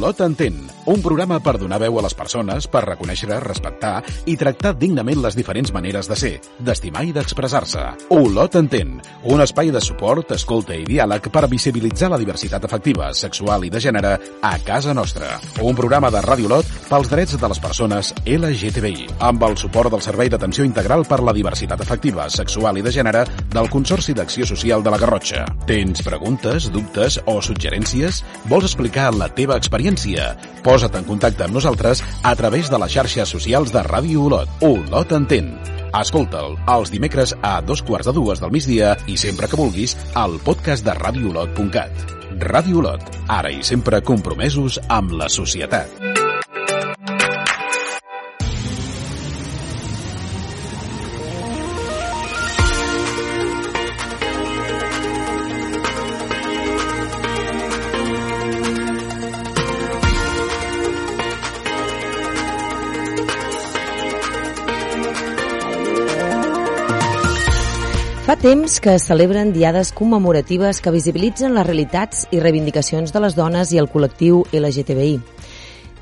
Olot entén, un programa per donar veu a les persones, per reconèixer, respectar i tractar dignament les diferents maneres de ser, d'estimar i d'expressar-se. Olot entén, un espai de suport, escolta i diàleg per visibilitzar la diversitat afectiva, sexual i de gènere a casa nostra. Un programa de Ràdio Olot pels drets de les persones LGTBI, amb el suport del Servei d'Atenció Integral per la Diversitat Afectiva, Sexual i de Gènere del Consorci d'Acció Social de la Garrotxa. Tens preguntes, dubtes o suggerències? Vols explicar la teva experiència? Posa't en contacte amb nosaltres a través de les xarxes socials de Ràdio Olot. Olot entén. Escolta'l els dimecres a dos quarts de dues del migdia i sempre que vulguis al podcast de radioolot.cat. Ràdio Olot, ara i sempre compromesos amb la societat. Temps que es celebren diades commemoratives que visibilitzen les realitats i reivindicacions de les dones i el col·lectiu LGTBI.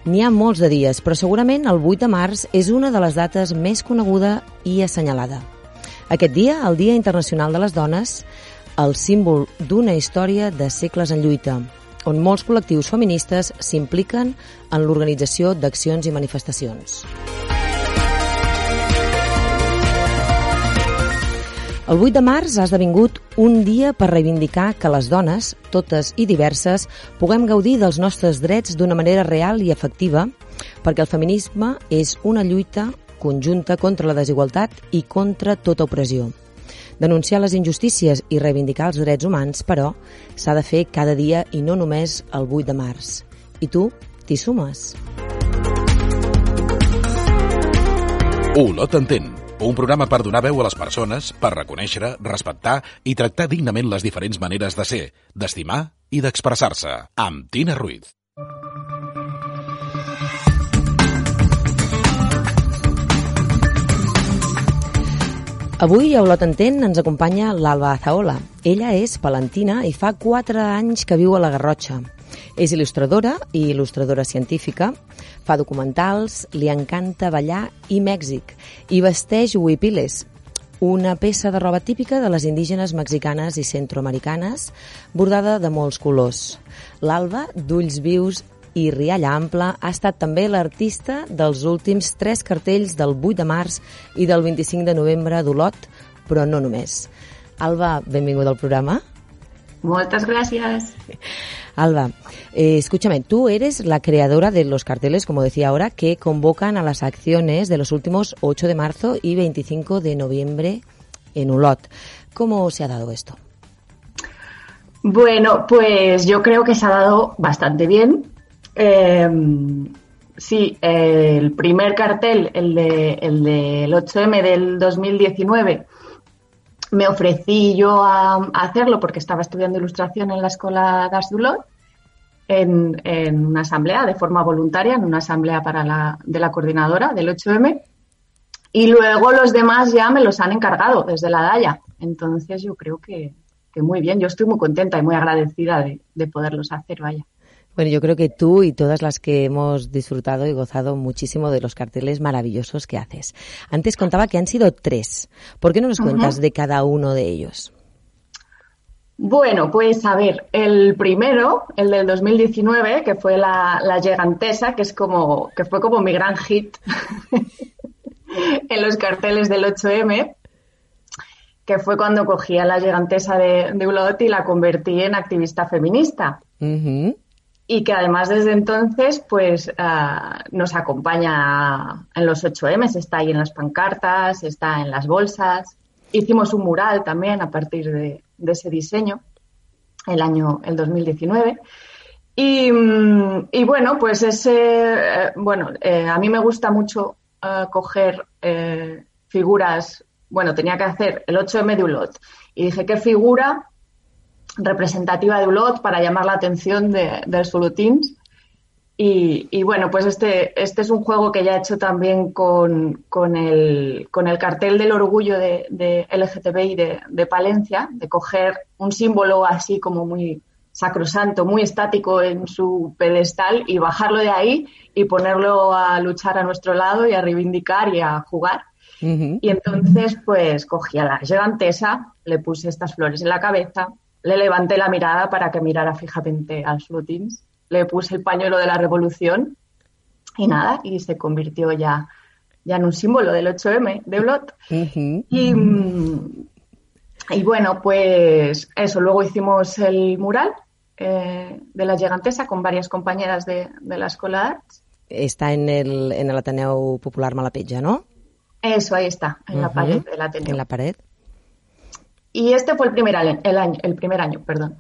N'hi ha molts de dies, però segurament el 8 de març és una de les dates més coneguda i assenyalada. Aquest dia, el Dia Internacional de les Dones, el símbol d'una història de segles en lluita, on molts col·lectius feministes s'impliquen en l'organització d'accions i manifestacions. El 8 de març ha esdevingut un dia per reivindicar que les dones, totes i diverses, puguem gaudir dels nostres drets d'una manera real i efectiva, perquè el feminisme és una lluita conjunta contra la desigualtat i contra tota opressió. Denunciar les injustícies i reivindicar els drets humans, però, s'ha de fer cada dia i no només el 8 de març. I tu, t'hi sumes? Olot entén, un programa per donar veu a les persones, per reconèixer, respectar i tractar dignament les diferents maneres de ser, d'estimar i d'expressar-se. Amb Tina Ruiz. Avui a Olot Entén ens acompanya l'Alba Azaola. Ella és palentina i fa 4 anys que viu a la Garrotxa. És il·lustradora i il·lustradora científica, fa documentals, li encanta ballar i Mèxic, i vesteix huipiles, una peça de roba típica de les indígenes mexicanes i centroamericanes, bordada de molts colors. L'Alba, d'ulls vius i rialla ampla, ha estat també l'artista dels últims tres cartells del 8 de març i del 25 de novembre d'Olot, però no només. Alba, benvinguda al programa. Moltes gràcies. Alba, eh, escúchame, tú eres la creadora de los carteles, como decía ahora, que convocan a las acciones de los últimos 8 de marzo y 25 de noviembre en Ulot. ¿Cómo se ha dado esto? Bueno, pues yo creo que se ha dado bastante bien. Eh, sí, el primer cartel, el, de, el del 8M del 2019, me ofrecí yo a, hacerlo porque estaba estudiando ilustración en la Escuela d'Arts d'Olot en, en, una asamblea de forma voluntaria, en una asamblea para la, de la coordinadora del 8M. Y luego los demás ya me los han encargado desde la DAIA. Entonces yo creo que, que muy bien. Yo estoy muy contenta y muy agradecida de, de poderlos hacer, vaya. Bueno, yo creo que tú y todas las que hemos disfrutado y gozado muchísimo de los carteles maravillosos que haces. Antes contaba que han sido tres. ¿Por qué no nos cuentas uh -huh. de cada uno de ellos? Bueno, pues a ver, el primero, el del 2019, que fue la, la Gigantesa, que es como, que fue como mi gran hit en los carteles del 8M, que fue cuando cogí a la Gigantesa de, de Ulot y la convertí en activista feminista. Uh -huh y que además desde entonces pues uh, nos acompaña en los 8M, está ahí en las pancartas, está en las bolsas. Hicimos un mural también a partir de, ese diseño el año el 2019. Y, y bueno, pues ese, eh, bueno, eh, a mí me gusta mucho uh, coger eh, figuras, bueno, tenía que hacer el 8M de Ulot y dije, ¿qué figura representativa de Ulot para llamar la atención de, del Solutins. Y, bueno, pues este, este es un juego que ya he hecho también con, con, el, con el cartel del orgullo de, de LGTBI de, de, Palencia, de coger un símbolo así como muy sacrosanto, muy estático en su pedestal y bajarlo de ahí y ponerlo a luchar a nuestro lado y a reivindicar y a jugar. Y entonces, pues cogí a la gigantesa, le puse estas flores en la cabeza, le levanté la mirada para que mirara fijamente a Slutins, le puse el pañuelo de la revolución y nada, y se convirtió ya, ya en un símbolo del 8M de Blot. y, y, bueno, pues eso, luego hicimos el mural eh, de la gigantesa con varias compañeras de, de la Escuela de Arts. Está en el, en el Ateneo Popular Malapeja, ¿no? Eso, ahí está, en la pared del Ateneo. En la pared. Y este fue el primer año, el, año, el primer año, perdón.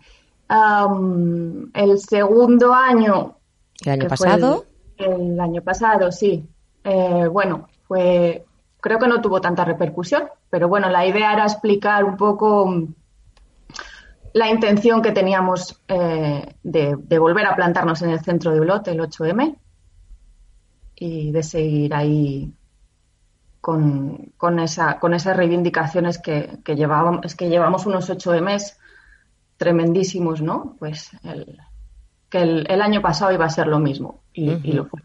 El segundo año. ¿El año pasado? El, año pasado, sí. Eh, bueno, fue. Creo que no tuvo tanta repercusión, pero bueno, la idea era explicar un poco la intención que teníamos eh, de, de, volver a plantarnos en el centro de Ulot, el 8M, y de seguir ahí con, con, esa, con esas reivindicaciones que, que, llevábamos, es que llevamos unos 8 mes tremendísimos, ¿no? Pues el, que el, el, año pasado iba a ser lo mismo y, y lo fue.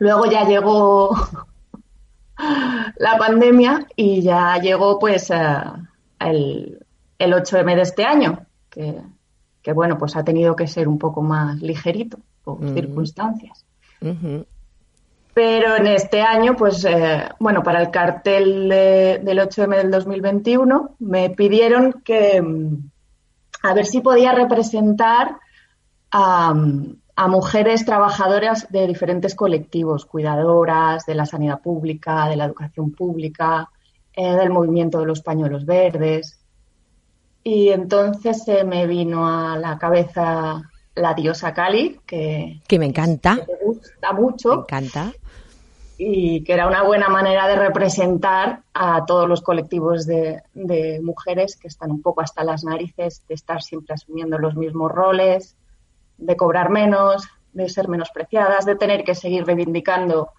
Luego ya llegó la pandemia y ya llegó pues uh, el, el 8M de este año, que, que, bueno, pues ha tenido que ser un poco más ligerito por circunstancias. Pero en este año, pues, eh, bueno, para el cartel de, del 8M del 2021, me pidieron que, a ver si podía representar a, a, mujeres trabajadoras de diferentes colectivos, cuidadoras de la sanidad pública, de la educación pública, eh, del movimiento de los pañuelos verdes. Y entonces se me vino a la cabeza la diosa Kali, que, que me encanta. Que me gusta mucho. Me encanta. Y que era una buena manera de representar a todos los colectivos de, mujeres que están un poco hasta las narices de estar siempre asumiendo los mismos roles, de cobrar menos, de ser menospreciadas, de tener que seguir reivindicando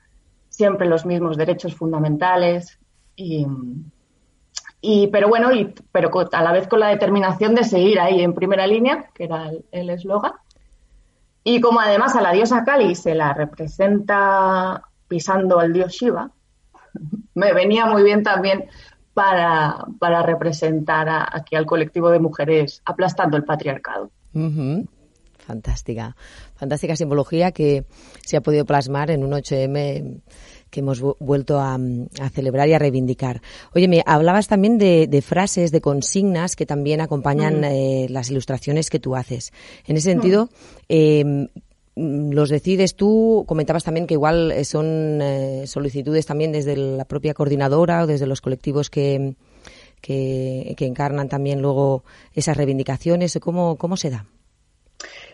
siempre los mismos derechos fundamentales. Y, y, pero bueno, y, pero a la vez con la determinación de seguir ahí en primera línea, que era el eslogan. Y como además a la diosa Kali se la representa pisando al dios Shiva, me venía muy bien también para, para representar a, aquí al colectivo de mujeres aplastando el patriarcado. Uh -huh. Fantástica, fantástica simbología que se ha podido plasmar en un 8M que hemos vuelto a, a, celebrar y a reivindicar. Oye, me hablabas también de, de frases, de consignas que también acompañan mm. eh, las ilustraciones que tú haces. En ese sentido, mm. eh, los decides tú, comentabas también que igual son eh, solicitudes también desde la propia coordinadora o desde los colectivos que, que, que encarnan también luego esas reivindicaciones. ¿Cómo, cómo se da?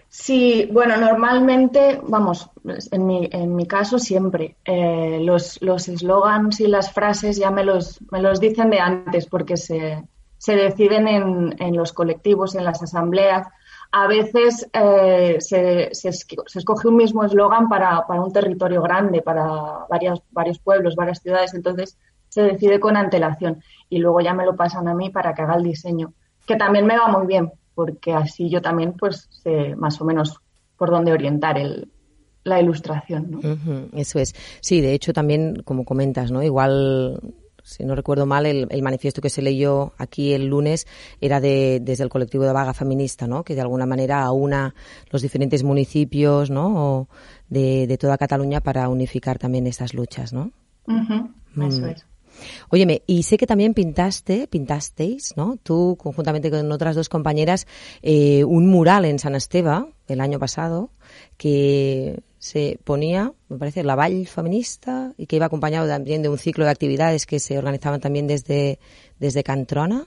Sí, bueno, normalmente, vamos, en mi, en mi caso siempre, eh, los eslogans y las frases ya me los, me los dicen de antes porque se, se deciden en, en los colectivos, en las asambleas. A veces eh, se, se, se, escoge un mismo eslogan para, para, un territorio grande, para varios, varios pueblos, varias ciudades, entonces se decide con antelación y luego ya me lo pasan a mí para que haga el diseño, que también me va muy bien, porque así yo también pues sé más o menos por dónde orientar el, la ilustración. ¿no? Eso es. Sí, de hecho también, como comentas, ¿no? Igual si no recuerdo mal, el, el, manifiesto que se leyó aquí el lunes era de, desde el colectivo de vaga feminista, ¿no? Que de alguna manera aúna los diferentes municipios, ¿no? De, de toda Cataluña para unificar también estas luchas, ¿no? Uh -huh. Eso mm. es. Óyeme, y sé que también pintaste, pintasteis, ¿no? Tú, conjuntamente con otras dos compañeras, eh, un mural en San Esteba el año pasado que se ponía, me parece, la Vall Feminista y que iba acompañado también de un ciclo de actividades que se organizaban también desde, desde Cantrona.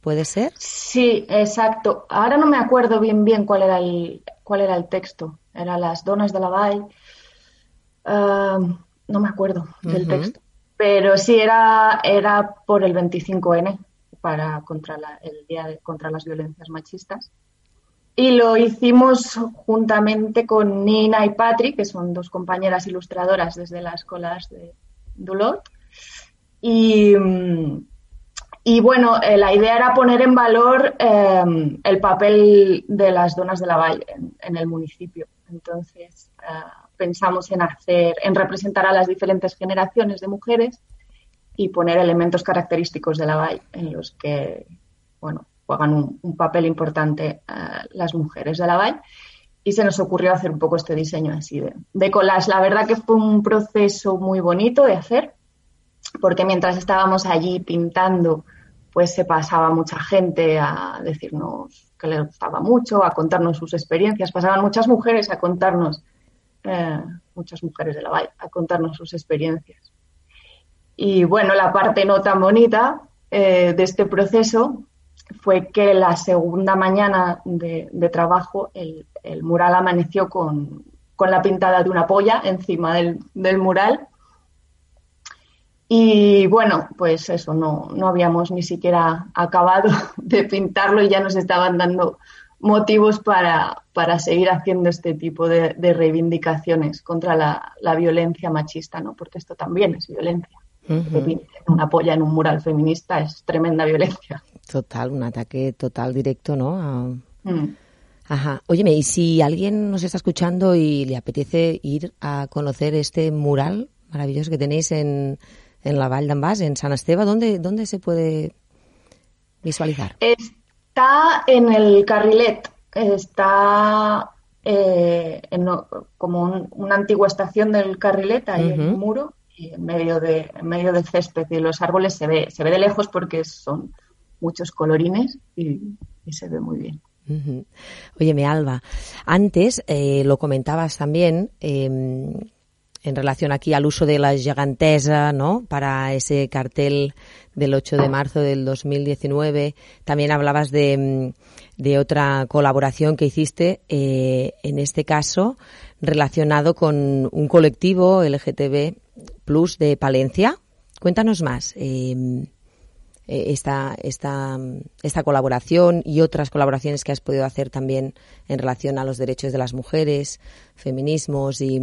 ¿Puede ser? Sí, exacto. Ahora no me acuerdo bien bien cuál era el, cuál era el texto. Era las donas de la Vall. Uh, no me acuerdo del uh -huh. texto. Pero sí era, era por el 25N, para contra la, el día de, contra las violencias machistas. Y lo hicimos juntamente con Nina y Patri, que son dos compañeras ilustradoras desde las escuelas de Dulot. Y, y bueno, eh, la idea era poner en valor em, el papel de las donas de la valle en, el municipio. Entonces, eh, pensamos en hacer, en representar a las diferentes generaciones de mujeres y poner elementos característicos de la valle en los que, bueno, juegan un, papel importante eh, las mujeres de la valle y se nos ocurrió hacer un poco este diseño así de, de collage. La verdad que fue un proceso muy bonito de hacer porque mientras estábamos allí pintando, pues se pasaba mucha gente a decirnos que les gustaba mucho, a contarnos sus experiencias. Pasaban muchas mujeres a contarnos, eh, muchas mujeres de la valle, a contarnos sus experiencias. Y bueno, la parte no tan bonita eh, de este proceso fue que la segunda mañana de, trabajo el, mural amaneció con, la pintada de una polla encima del, del mural y bueno, pues eso, no, no habíamos ni siquiera acabado de pintarlo y ya nos estaban dando motivos para, para seguir haciendo este tipo de, reivindicaciones contra la, violencia machista, ¿no? Porque esto también es violencia. Una polla en un mural feminista es tremenda violencia. Total, un ataque total directo, ¿no? Mm. Ajá. Óyeme, y si alguien nos está escuchando y le apetece ir a conocer este mural maravilloso que tenéis en, en la Vall d'en en San Esteve, ¿dónde, ¿dónde se puede visualizar? Está en el carrilet, está eh, en, como una antigua estación del carrilet, ahí en un muro, y en medio, de, en medio del césped y los árboles se ve, se ve de lejos porque son muchos colorines y, se ve muy bien. Óyeme, Alba, antes eh, lo comentabas también, eh, en relación aquí al uso de la gigantesa, ¿no? Para ese cartel del 8 de marzo del 2019. También hablabas de, mm, de otra colaboración que hiciste, eh, en este caso relacionado con un colectivo LGTB Plus de Palencia. Cuéntanos más. Eh, esta, esta, esta colaboración y otras colaboraciones que has podido hacer también en relación a los derechos de las mujeres, feminismos y,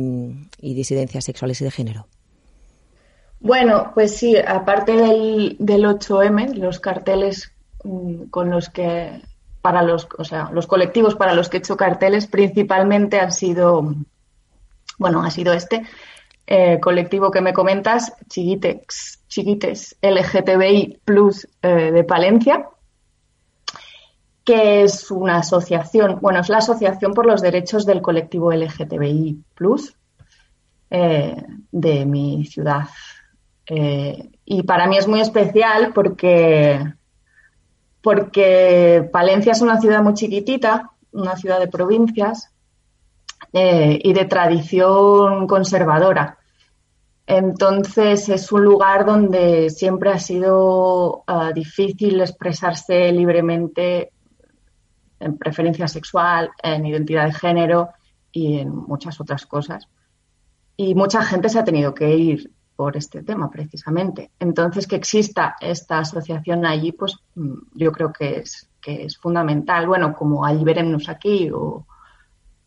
disidencias sexuales y de género? Bueno, pues sí, aparte del, del 8M, los carteles mm, con los que, para los, o sea, los colectivos para los que he hecho carteles principalmente han sido, bueno, ha sido este, eh, colectivo que me comentas, Chiquitex, Chiquites LGTBI Plus eh, de Palencia, que es una asociación, bueno, es la Asociación por los Derechos del Colectivo LGTBI Plus eh, de mi ciudad. y para mí es muy especial porque, porque Palencia es una ciudad muy chiquitita, una ciudad de provincias, eh, y de tradición conservadora. Entonces es un lugar donde siempre ha sido ah, difícil expresarse libremente en preferencia sexual, en identidad de género y en muchas otras cosas. Y mucha gente se ha tenido que ir por este tema precisamente. Entonces que exista esta asociación allí, pues mm, yo creo que es, que es fundamental. Bueno, como allí veremos aquí o,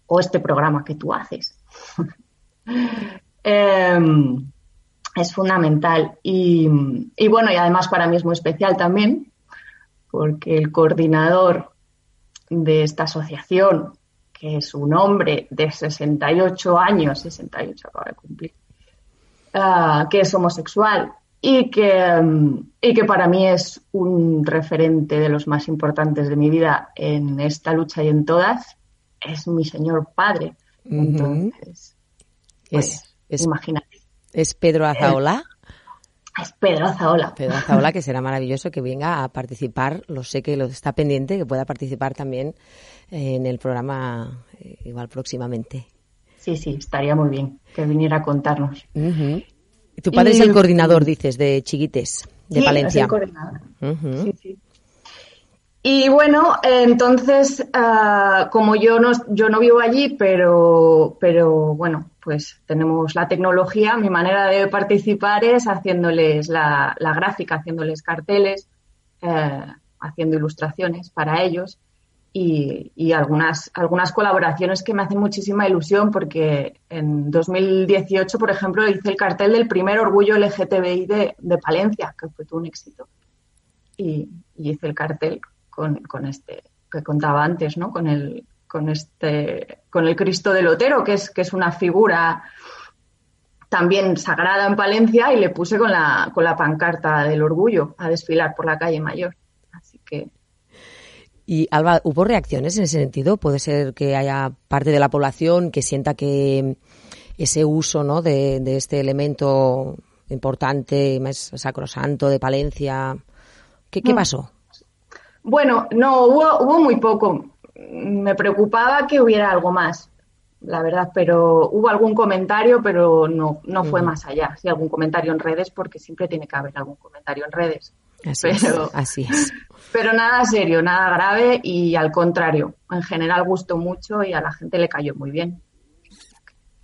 o este programa que tú haces. Em, es fundamental. Y, bueno, y además para mí es muy especial también, porque el coordinador de esta asociación, que es un hombre de 68 años, 68 acaba de cumplir, ah, que es homosexual y que, y que para mí es un referente de los más importantes de mi vida en esta lucha y en todas, es mi señor padre. Entonces, pues, es, imagínate. ¿Es Pedro Azaola? Es Pedro Azaola. Pedro Azaola, que será maravilloso que venga a participar. Lo sé que lo está pendiente, que pueda participar también en el programa eh, igual próximamente. Sí, sí, estaría muy bien que viniera a contarnos. Tu padre es el coordinador, dices, de Chiquites, de Palencia. Es el coordinador. Sí, sí. Y bueno, entonces, ah, como yo no, yo no vivo allí, pero, pero bueno, pues tenemos la tecnología, mi manera de participar es haciéndoles la, gráfica, haciéndoles carteles, eh, haciendo ilustraciones para ellos. y, algunas, algunas colaboraciones que me hacen muchísima ilusión porque en 2018, por ejemplo, hice el cartel del primer orgullo LGTBI de, de Palencia, que fue todo un éxito. Y, hice el cartel con, con, este que contaba antes, ¿no? Con el, con este, con el Cristo del Otero, que es, que es una figura también sagrada en Palencia, y le puse con la, con la pancarta del orgullo a desfilar por la calle mayor. Así que y Alba, ¿hubo reacciones en ese sentido? Puede ser que haya parte de la población que sienta que ese uso ¿no? de, este elemento importante, más sacrosanto de Palencia. ¿Qué, qué pasó? Bueno, no, hubo, hubo muy poco. Me preocupaba que hubiera algo más, la verdad, pero hubo algún comentario, pero no, no fue más allá. Sí, algún comentario en redes, porque siempre tiene que haber algún comentario en redes. Así pero, así es. Pero nada serio, nada grave y al contrario, en general gustó mucho y a la gente le cayó muy bien.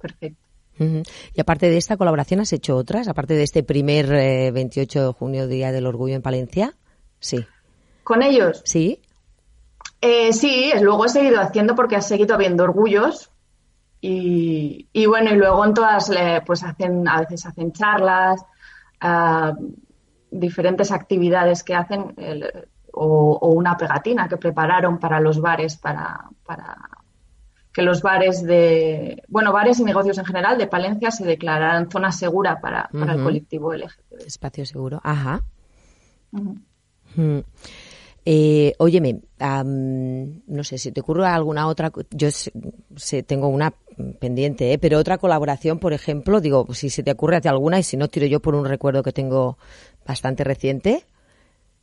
Perfecto. Y aparte de esta colaboración, ¿has hecho otras? Aparte de este primer 28 eh, de junio, Día del Orgullo en Palencia. Sí. ¿Con ellos? Sí. Eh, sí, luego he seguido haciendo porque ha seguido habiendo orgullos. Y, bueno, y luego en todas, pues hacen, a veces hacen charlas, ah, diferentes actividades que hacen o, una pegatina que prepararon para los bares, para, para que los bares de, bueno, bares y negocios en general de Palencia se declararan zona segura para, el colectivo LGTB. Espacio seguro, ajá. Eh, óyeme, no sé si te ocurre alguna otra. Yo sé, tengo una pendiente, ¿eh? pero otra colaboración, por ejemplo, digo, si se te ocurre hacia alguna y si no, tiro yo por un recuerdo que tengo bastante reciente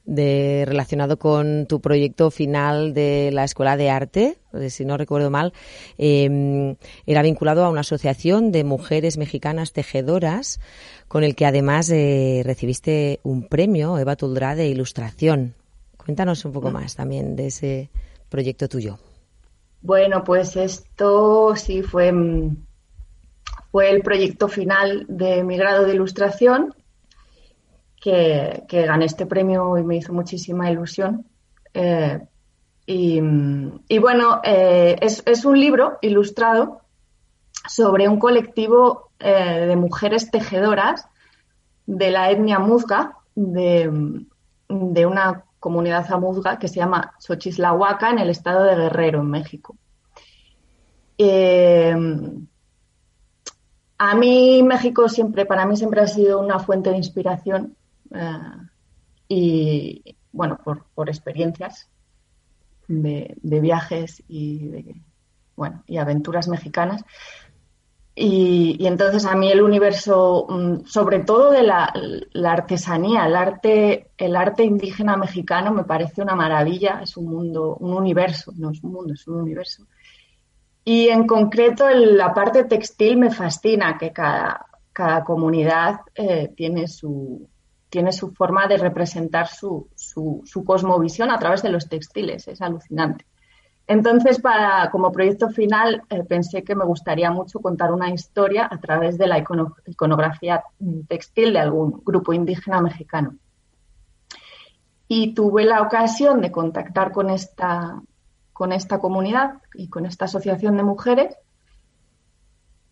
de relacionado con tu proyecto final de la Escuela de Arte, si no recuerdo mal, em, era vinculado a una asociación de mujeres mexicanas tejedoras, con el que además eh, recibiste un premio, Eva Tuldra, de ilustración. Cuéntanos un poco mm. más también de ese proyecto tuyo. Bueno, pues esto sí fue, mm, fue el proyecto final de mi grado de ilustración que, gané este premio y me hizo muchísima ilusión. Eh, y, bueno, eh, es, un libro ilustrado sobre un colectivo eh, de mujeres tejedoras de la etnia muzga, de, de una comunidad amuzga que se llama Xochislahuaca en el estado de Guerrero, en México. a mí México siempre, para mí siempre ha sido una fuente de inspiración eh, y bueno, por, experiencias de, viajes y de, bueno, y aventuras mexicanas. Y, entonces a mí el universo, mm, sobre todo de la, artesanía, el arte, el arte indígena mexicano me parece una maravilla, es un mundo, un universo, no es un mundo, es un universo. Y en concreto la parte textil me fascina, que cada, cada comunidad eh, tiene su, tiene su forma de representar su, su, cosmovisión a través de los textiles. Es alucinante. Entonces, para, como proyecto final, eh, pensé que me gustaría mucho contar una historia a través de la iconografía textil de algún grupo indígena mexicano. Y tuve la ocasión de contactar con esta, con esta comunidad y con esta asociación de mujeres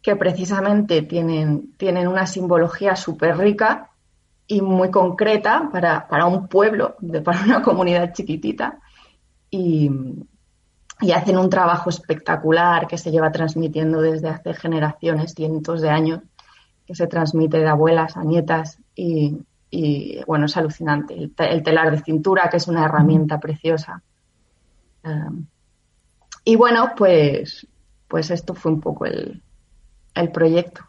que precisamente tienen, tienen una simbología súper rica y muy concreta para, para un pueblo, de, para una comunidad chiquitita. Y, y, hacen un trabajo espectacular que se lleva transmitiendo desde hace generaciones, cientos de años, que se transmite de abuelas a nietas y, y bueno, es alucinante. El, telar de cintura, que es una herramienta preciosa. Um, y bueno, pues, pues esto fue un poco el, el proyecto.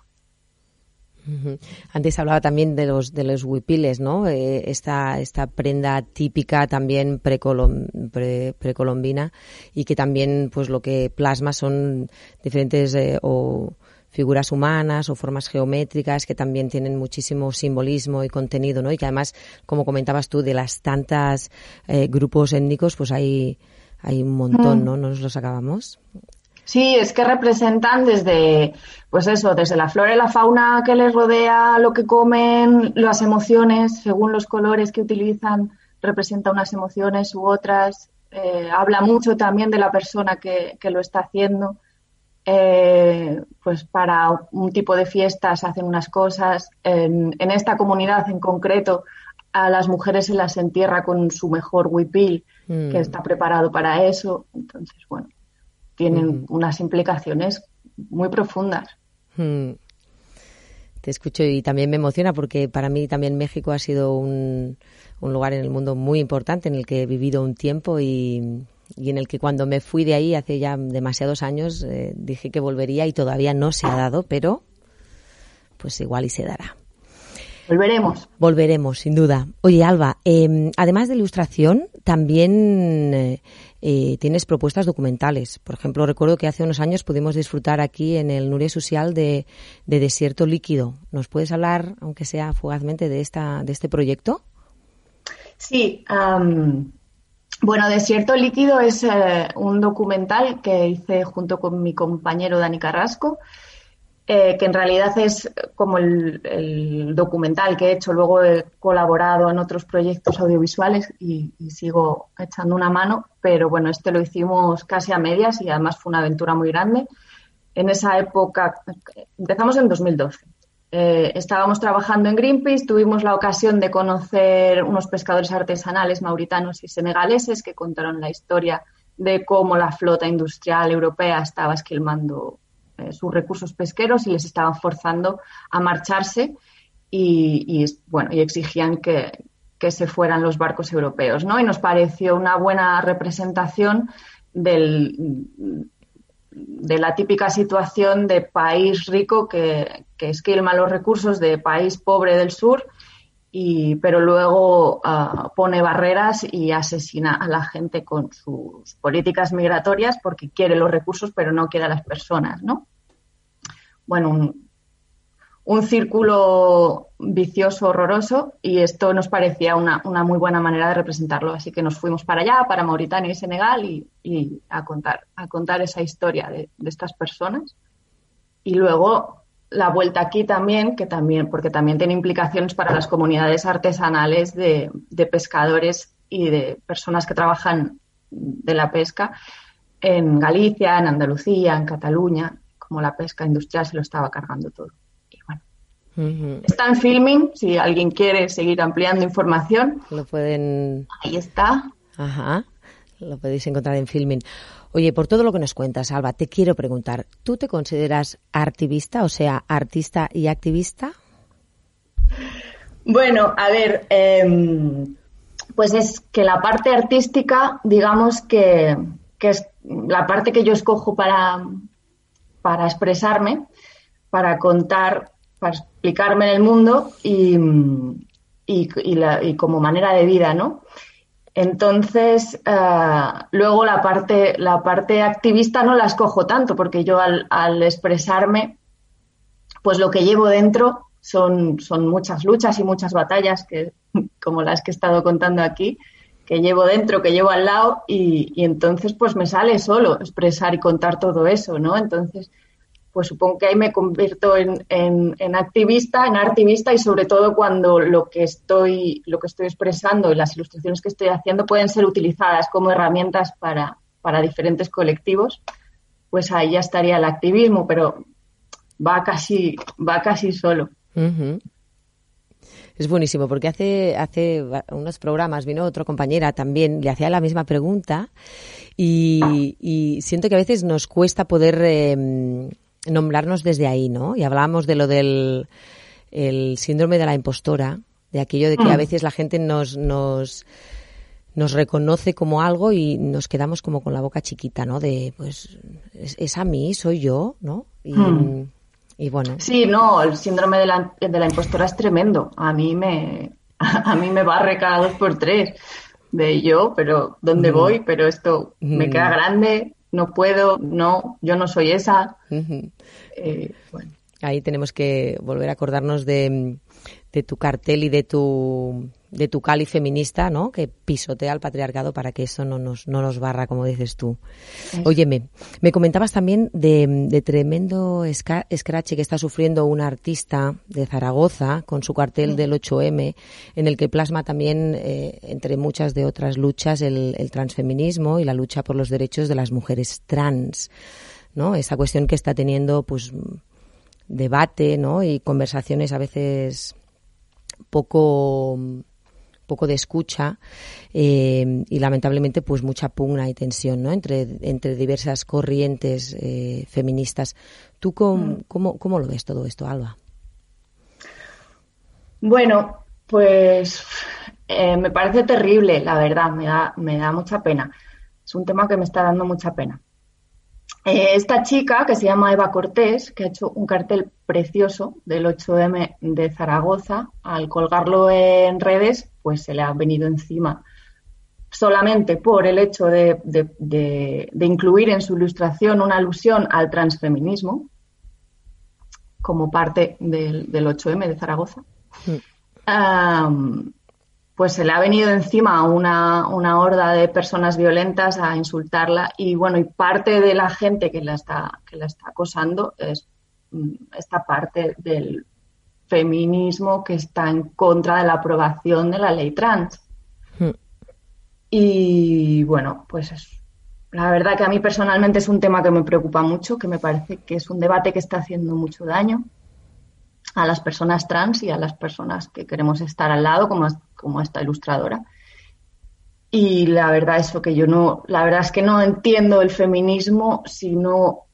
Antes hablaba también de los de los huipiles, ¿no? Eh, esta, esta prenda típica también precolombina y que también pues lo que plasma son diferentes eh, o figuras humanas o formas geométricas que también tienen muchísimo simbolismo y contenido, ¿no? Y que además, como comentabas tú, de las tantas eh, grupos étnicos, pues hay, hay un montón, mm. ¿no? ¿No nos los acabamos? Sí, es que representan desde, pues eso, desde la flora y la fauna que les rodea, lo que comen, las emociones, según los colores que utilizan, representa unas emociones u otras. eh, habla mucho también de la persona que, lo está haciendo. Eh, pues para un tipo de fiestas hacen unas cosas. En, esta comunidad en concreto, a las mujeres se las entierra con su mejor huipil, que mm. está preparado para eso. Entonces, bueno, tienen unas implicaciones muy profundas. Mm. Te escucho y también me emociona porque para mí también México ha sido un, un lugar en el mundo muy importante en el que he vivido un tiempo y, y en el que cuando me fui de ahí hace ya demasiados años eh, dije que volvería y todavía no se ha dado, pero pues igual y se dará. Volveremos. Volveremos, sin duda. Oye, Alba, em, además de ilustración, también eh, tienes propuestas documentales. Por ejemplo, recuerdo que hace unos años pudimos disfrutar aquí en el Nuria Social de, Desierto Líquido. ¿Nos puedes hablar, aunque sea fugazmente, de, esta, de este proyecto? Sí. bueno, Desierto Líquido es eh, un documental que hice junto con mi compañero Dani Carrasco eh, que en realidad es como el, documental que he hecho. Luego he colaborado en otros proyectos audiovisuales y, sigo echando una mano, pero bueno, este lo hicimos casi a medias y además fue una aventura muy grande. En esa época, empezamos en 2012. Eh, estábamos trabajando en Greenpeace, tuvimos la ocasión de conocer unos pescadores artesanales mauritanos y senegaleses que contaron la historia de cómo la flota industrial europea estaba esquilmando eh, sus recursos pesqueros y les estaban forzando a marcharse y, bueno, y exigían que, se fueran los barcos europeos, ¿no? Y nos pareció una buena representación del, de la típica situación de país rico que, que esquilma los recursos de país pobre del sur, y, pero luego ah, pone barreras y asesina a la gente con sus políticas migratorias porque quiere los recursos pero no quiere a las personas, ¿no? Bueno, un, círculo vicioso, horroroso, y esto nos parecía una, muy buena manera de representarlo. Así que nos fuimos para allá, para Mauritania y Senegal, y, a, contar, esa historia de, estas personas. Y luego la vuelta aquí también, que también, porque también tiene implicaciones para las comunidades artesanales de pescadores y de personas que trabajan de la pesca en Galicia, en Andalucía, en Cataluña, como la pesca industrial se lo estaba cargando todo. Y bueno, está en filming, si alguien quiere seguir ampliando información. Lo pueden... Ahí está. Ajá, lo podéis encontrar en filming. Oye, por todo lo que nos cuentas, Alba, te quiero preguntar, ¿tú te consideras activista, o sea, artista y activista? Bueno, a ver, em, pues es que la parte artística, digamos que, que, es la parte que yo escojo para, para expresarme, para contar, para explicarme en el mundo y, y, como manera de vida, ¿no? Entonces, eh, luego la parte, la parte activista no la escojo tanto, porque yo al, al, expresarme, pues lo que llevo dentro son, son muchas luchas y muchas batallas, que, como las que he estado contando aquí, que llevo dentro, que llevo al lado y, entonces pues me sale solo expresar y contar todo eso, ¿no? Entonces, pues supongo que ahí me convierto en, en, activista, en activista y sobre todo cuando lo que estoy, lo que estoy expresando y las ilustraciones que estoy haciendo pueden ser utilizadas como herramientas para, para diferentes colectivos, pues ahí ya estaría el activismo, pero va casi, va casi solo. Es buenísimo porque hace, hace unos programas vino otra compañera también, le hacía la misma pregunta y, siento que a veces nos cuesta poder em, nombrarnos desde ahí, ¿no? Y hablábamos de lo del el síndrome de la impostora, de aquello de que a mm. veces la gente nos, nos, nos reconoce como algo y nos quedamos como con la boca chiquita, ¿no? De, pues, es, a mí, soy yo, ¿no? Y, mm. Y bueno. Sí, no, el síndrome de la, de la impostora es tremendo. A mí me, a mí me barre cada dos por tres de yo, pero ¿dónde voy? Pero esto me queda grande, no puedo, no, yo no soy esa. Eh, Ahí tenemos que volver a acordarnos de, de tu cartel y de tu de tu cali feminista, ¿no? Que pisotea al patriarcado para que eso no nos, no nos barra, como dices tú. Óyeme, me comentabas también de, tremendo scratch que está sufriendo una artista de Zaragoza con su cartel del 8M, en el que plasma también, eh, entre muchas de otras luchas, el, el transfeminismo y la lucha por los derechos de las mujeres trans, ¿no? Esa cuestión que está teniendo, pues, debate, ¿no? Y conversaciones a veces poco poco de escucha eh, y lamentablemente pues mucha pugna y tensión ¿no? entre, entre diversas corrientes eh, feministas. ¿Tú mm. cómo, cómo, lo ves todo esto, Alba? Bueno, pues eh, me parece terrible, la verdad, me da, me da mucha pena. Es un tema que me está dando mucha pena. Eh, esta chica, que se llama Eva Cortés, que ha hecho un cartel precioso del 8M de Zaragoza, al colgarlo en redes, pues se le ha venido encima solamente por el hecho de, incluir en su ilustración una alusión al transfeminismo como parte del, 8M de Zaragoza. Mm pues se le ha venido encima una, una horda de personas violentas a insultarla y bueno, y parte de la gente que la está, que la está acosando es mm, esta parte del feminismo que está en contra de la aprobación de la ley trans. Hmm. Y bueno, pues es, la verdad que a mí personalmente es un tema que me preocupa mucho, que me parece que es un debate que está haciendo mucho daño a las personas trans y a las personas que queremos estar al lado, como, como esta ilustradora. Y la verdad es que yo no, la verdad es que no entiendo el feminismo si no,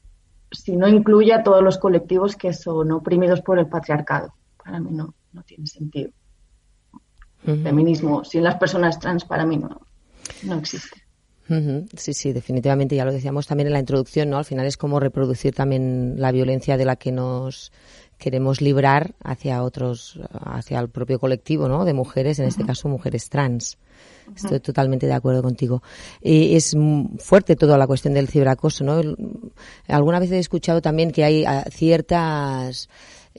si no incluye a todos los colectivos que son oprimidos por el patriarcado. Para mí no, no tiene sentido. El feminismo sin las personas trans para mí no, no existe. Sí, sí, definitivamente, ya lo decíamos también en la introducción, ¿no? Al final es como reproducir también la violencia de la que nos queremos librar hacia otros, hacia el propio colectivo, ¿no? De mujeres, en este caso mujeres trans. Estoy totalmente de acuerdo contigo. es fuerte toda la cuestión del ciberacoso, ¿no? Alguna vez he escuchado también que hay ah, ciertas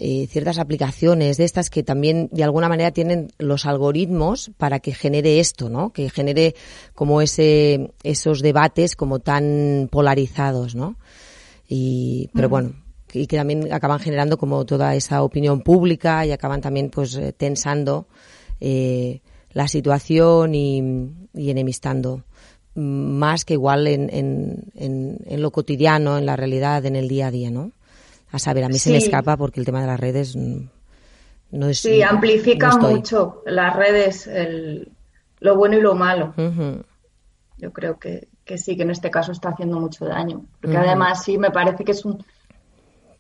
eh, ciertas aplicaciones de estas que también de alguna manera tienen los algoritmos para que genere esto, ¿no? Que genere como ese esos debates como tan polarizados, ¿no? Y pero bueno, y que también acaban generando como toda esa opinión pública y acaban también pues eh, tensando eh, la situación y, enemistando mm, más que igual en, en, en, lo cotidiano, en la realidad, en el día a día, ¿no? A saber, a mí se me escapa porque el tema de las redes mm, no es... Sí, amplifica mucho las redes, el, lo bueno y lo malo. Yo creo que, que, sí, que en este caso está haciendo mucho daño. Porque además sí, me parece que es un...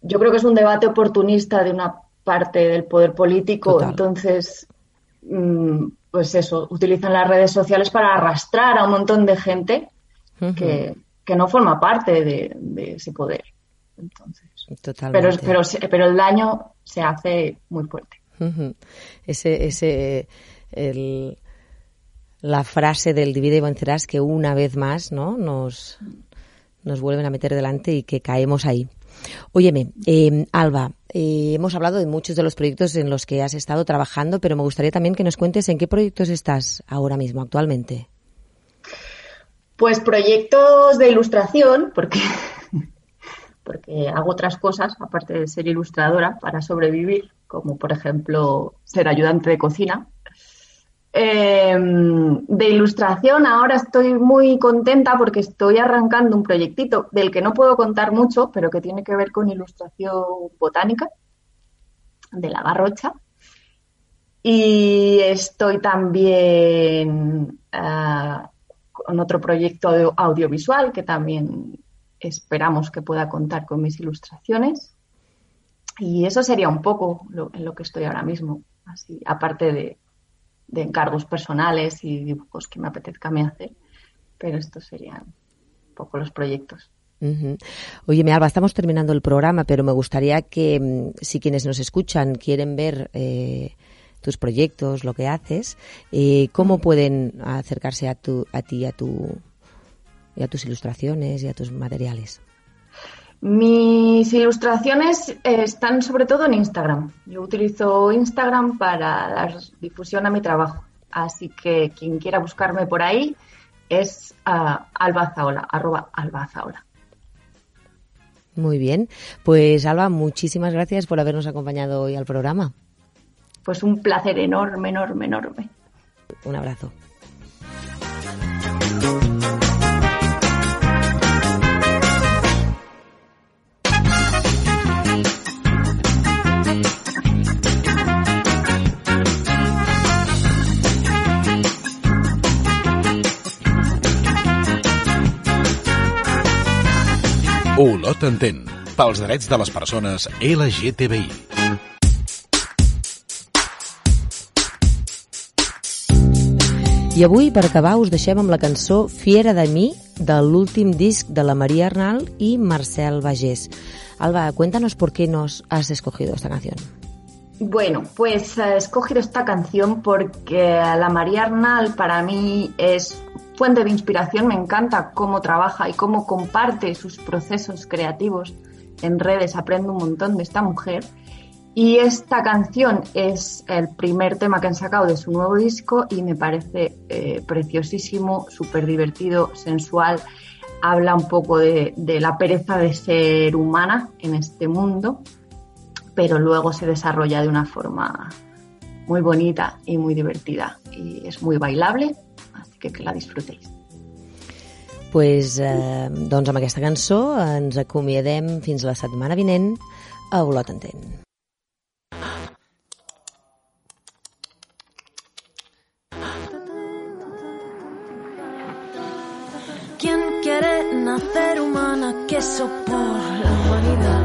Yo creo que es un debate oportunista de una parte del poder político. Entonces, mm, pues eso, utilizan las redes sociales para arrastrar a un montón de gente que, que, no forma parte de, de ese poder. Entonces, pero, pero, pero el daño se hace muy fuerte. Ese, ese, el, la frase del divide y vencerás que una vez más, ¿no? Nos, nos vuelven a meter delante y que caemos ahí. Óyeme, em, Alba, eh, hemos hablado de muchos de los proyectos en los que has estado trabajando, pero me gustaría también que nos cuentes en qué proyectos estás ahora mismo, actualmente. Pues proyectos de ilustración, porque porque hago otras cosas, aparte de ser ilustradora, para sobrevivir, como por ejemplo ser ayudante de cocina. Em, de ilustración ahora estoy muy contenta porque estoy arrancando un proyectito del que no puedo contar mucho, pero que tiene que ver con ilustración botánica de la garrocha. Y estoy también ah, con otro proyecto audiovisual que también esperamos que pueda contar con mis ilustraciones. Y eso sería un poco en lo que estoy ahora mismo, así, aparte de, encargos personales y dibujos que me apetezca me hacer. Pero estos serían un poco los proyectos. Oye, me Alba, estamos terminando el programa, pero me gustaría que mm, si quienes nos escuchan quieren ver eh, tus proyectos, lo que haces, eh, ¿cómo pueden acercarse a, tu, a ti, a tu, y a tus ilustraciones y a tus materiales? Mis ilustraciones eh, están sobre todo en Instagram. Yo utilizo Instagram para dar difusión a mi trabajo. Así que quien quiera buscarme por ahí es uh, albazaola, arroba albazaola. Muy bien. Pues Alba, muchísimas gracias por habernos acompañado hoy al programa. Pues un placer enorme, enorme, enorme. Un abrazo. Olot entén, pels drets de les persones LGTBI. I avui, per acabar, us deixem amb la cançó Fiera de mi, de l'últim disc de la Maria Arnal i Marcel Bagés. Alba, cuéntanos por qué nos has escogido esta canción. Bueno, pues he escogido esta canción porque la María Arnal para mí es fuente de inspiración, me encanta cómo trabaja y cómo comparte sus procesos creativos en redes, aprendo un montón de esta mujer. Y esta canción es el primer tema que han sacado de su nuevo disco y me parece eh, preciosísimo, súper divertido, sensual. Habla un poco de, de la pereza de ser humana en este mundo, pero luego se desarrolla de una forma muy bonita y muy divertida. Y es muy bailable que, que la disfrutéis. pues, eh, doncs amb aquesta cançó ens acomiadem fins la setmana vinent a Olot Entén. ¿Quién quiere nacer humana? Queso por la humanidad.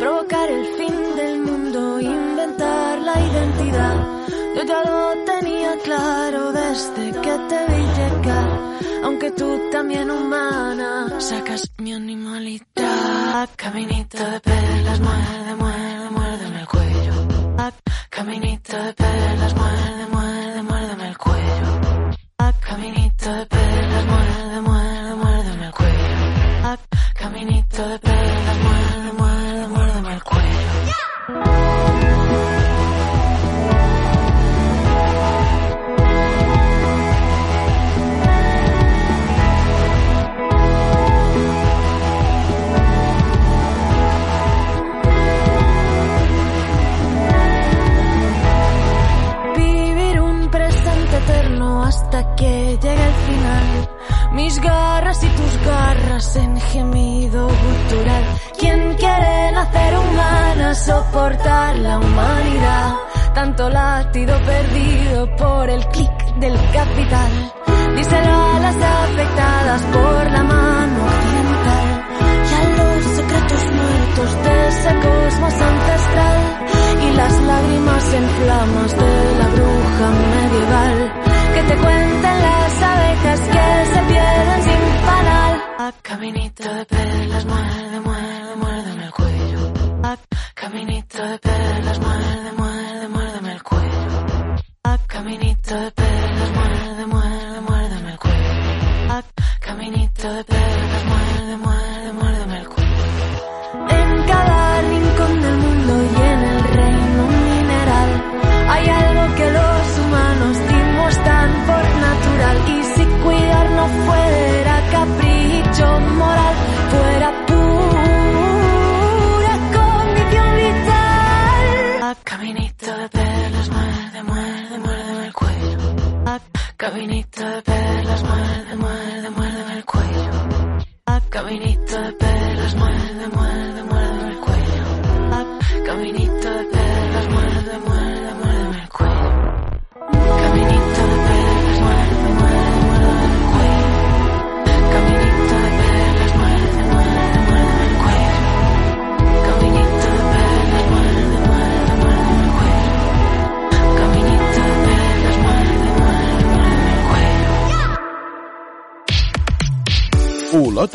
Provocar el fin del mundo, inventar la identidad yo ya lo tenía claro desde que te vi llegar. Aunque tú también humana sacas mi animalidad. Caminito de perlas, muerde, muerde, muérdeme el cuello. Caminito de perlas, muerde, muerde, el clic del capital.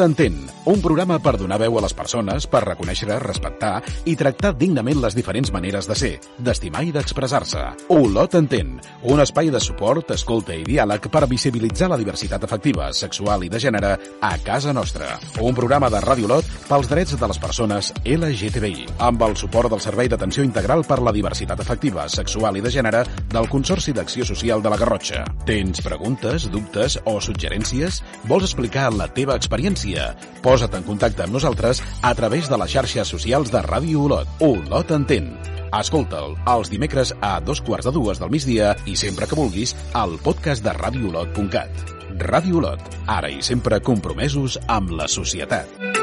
Muerde un programa per donar veu a les persones, per reconèixer, respectar i tractar dignament les diferents maneres de ser, d'estimar i d'expressar-se. Olot entén, un espai de suport, escolta i diàleg per visibilitzar la diversitat afectiva, sexual i de gènere a casa nostra. Un programa de Ràdio Olot pels drets de les persones LGTBI, amb el suport del Servei d'Atenció Integral per la Diversitat Afectiva, Sexual i de Gènere del Consorci d'Acció Social de la Garrotxa. Tens preguntes, dubtes o suggerències? Vols explicar la teva experiència? Posa't en contacte amb nosaltres a través de les xarxes socials de Ràdio Olot. Olot entén. Escolta'l els dimecres a dos quarts de dues del migdia i sempre que vulguis al podcast de radioolot.cat. Ràdio Olot, ara i sempre compromesos amb la societat.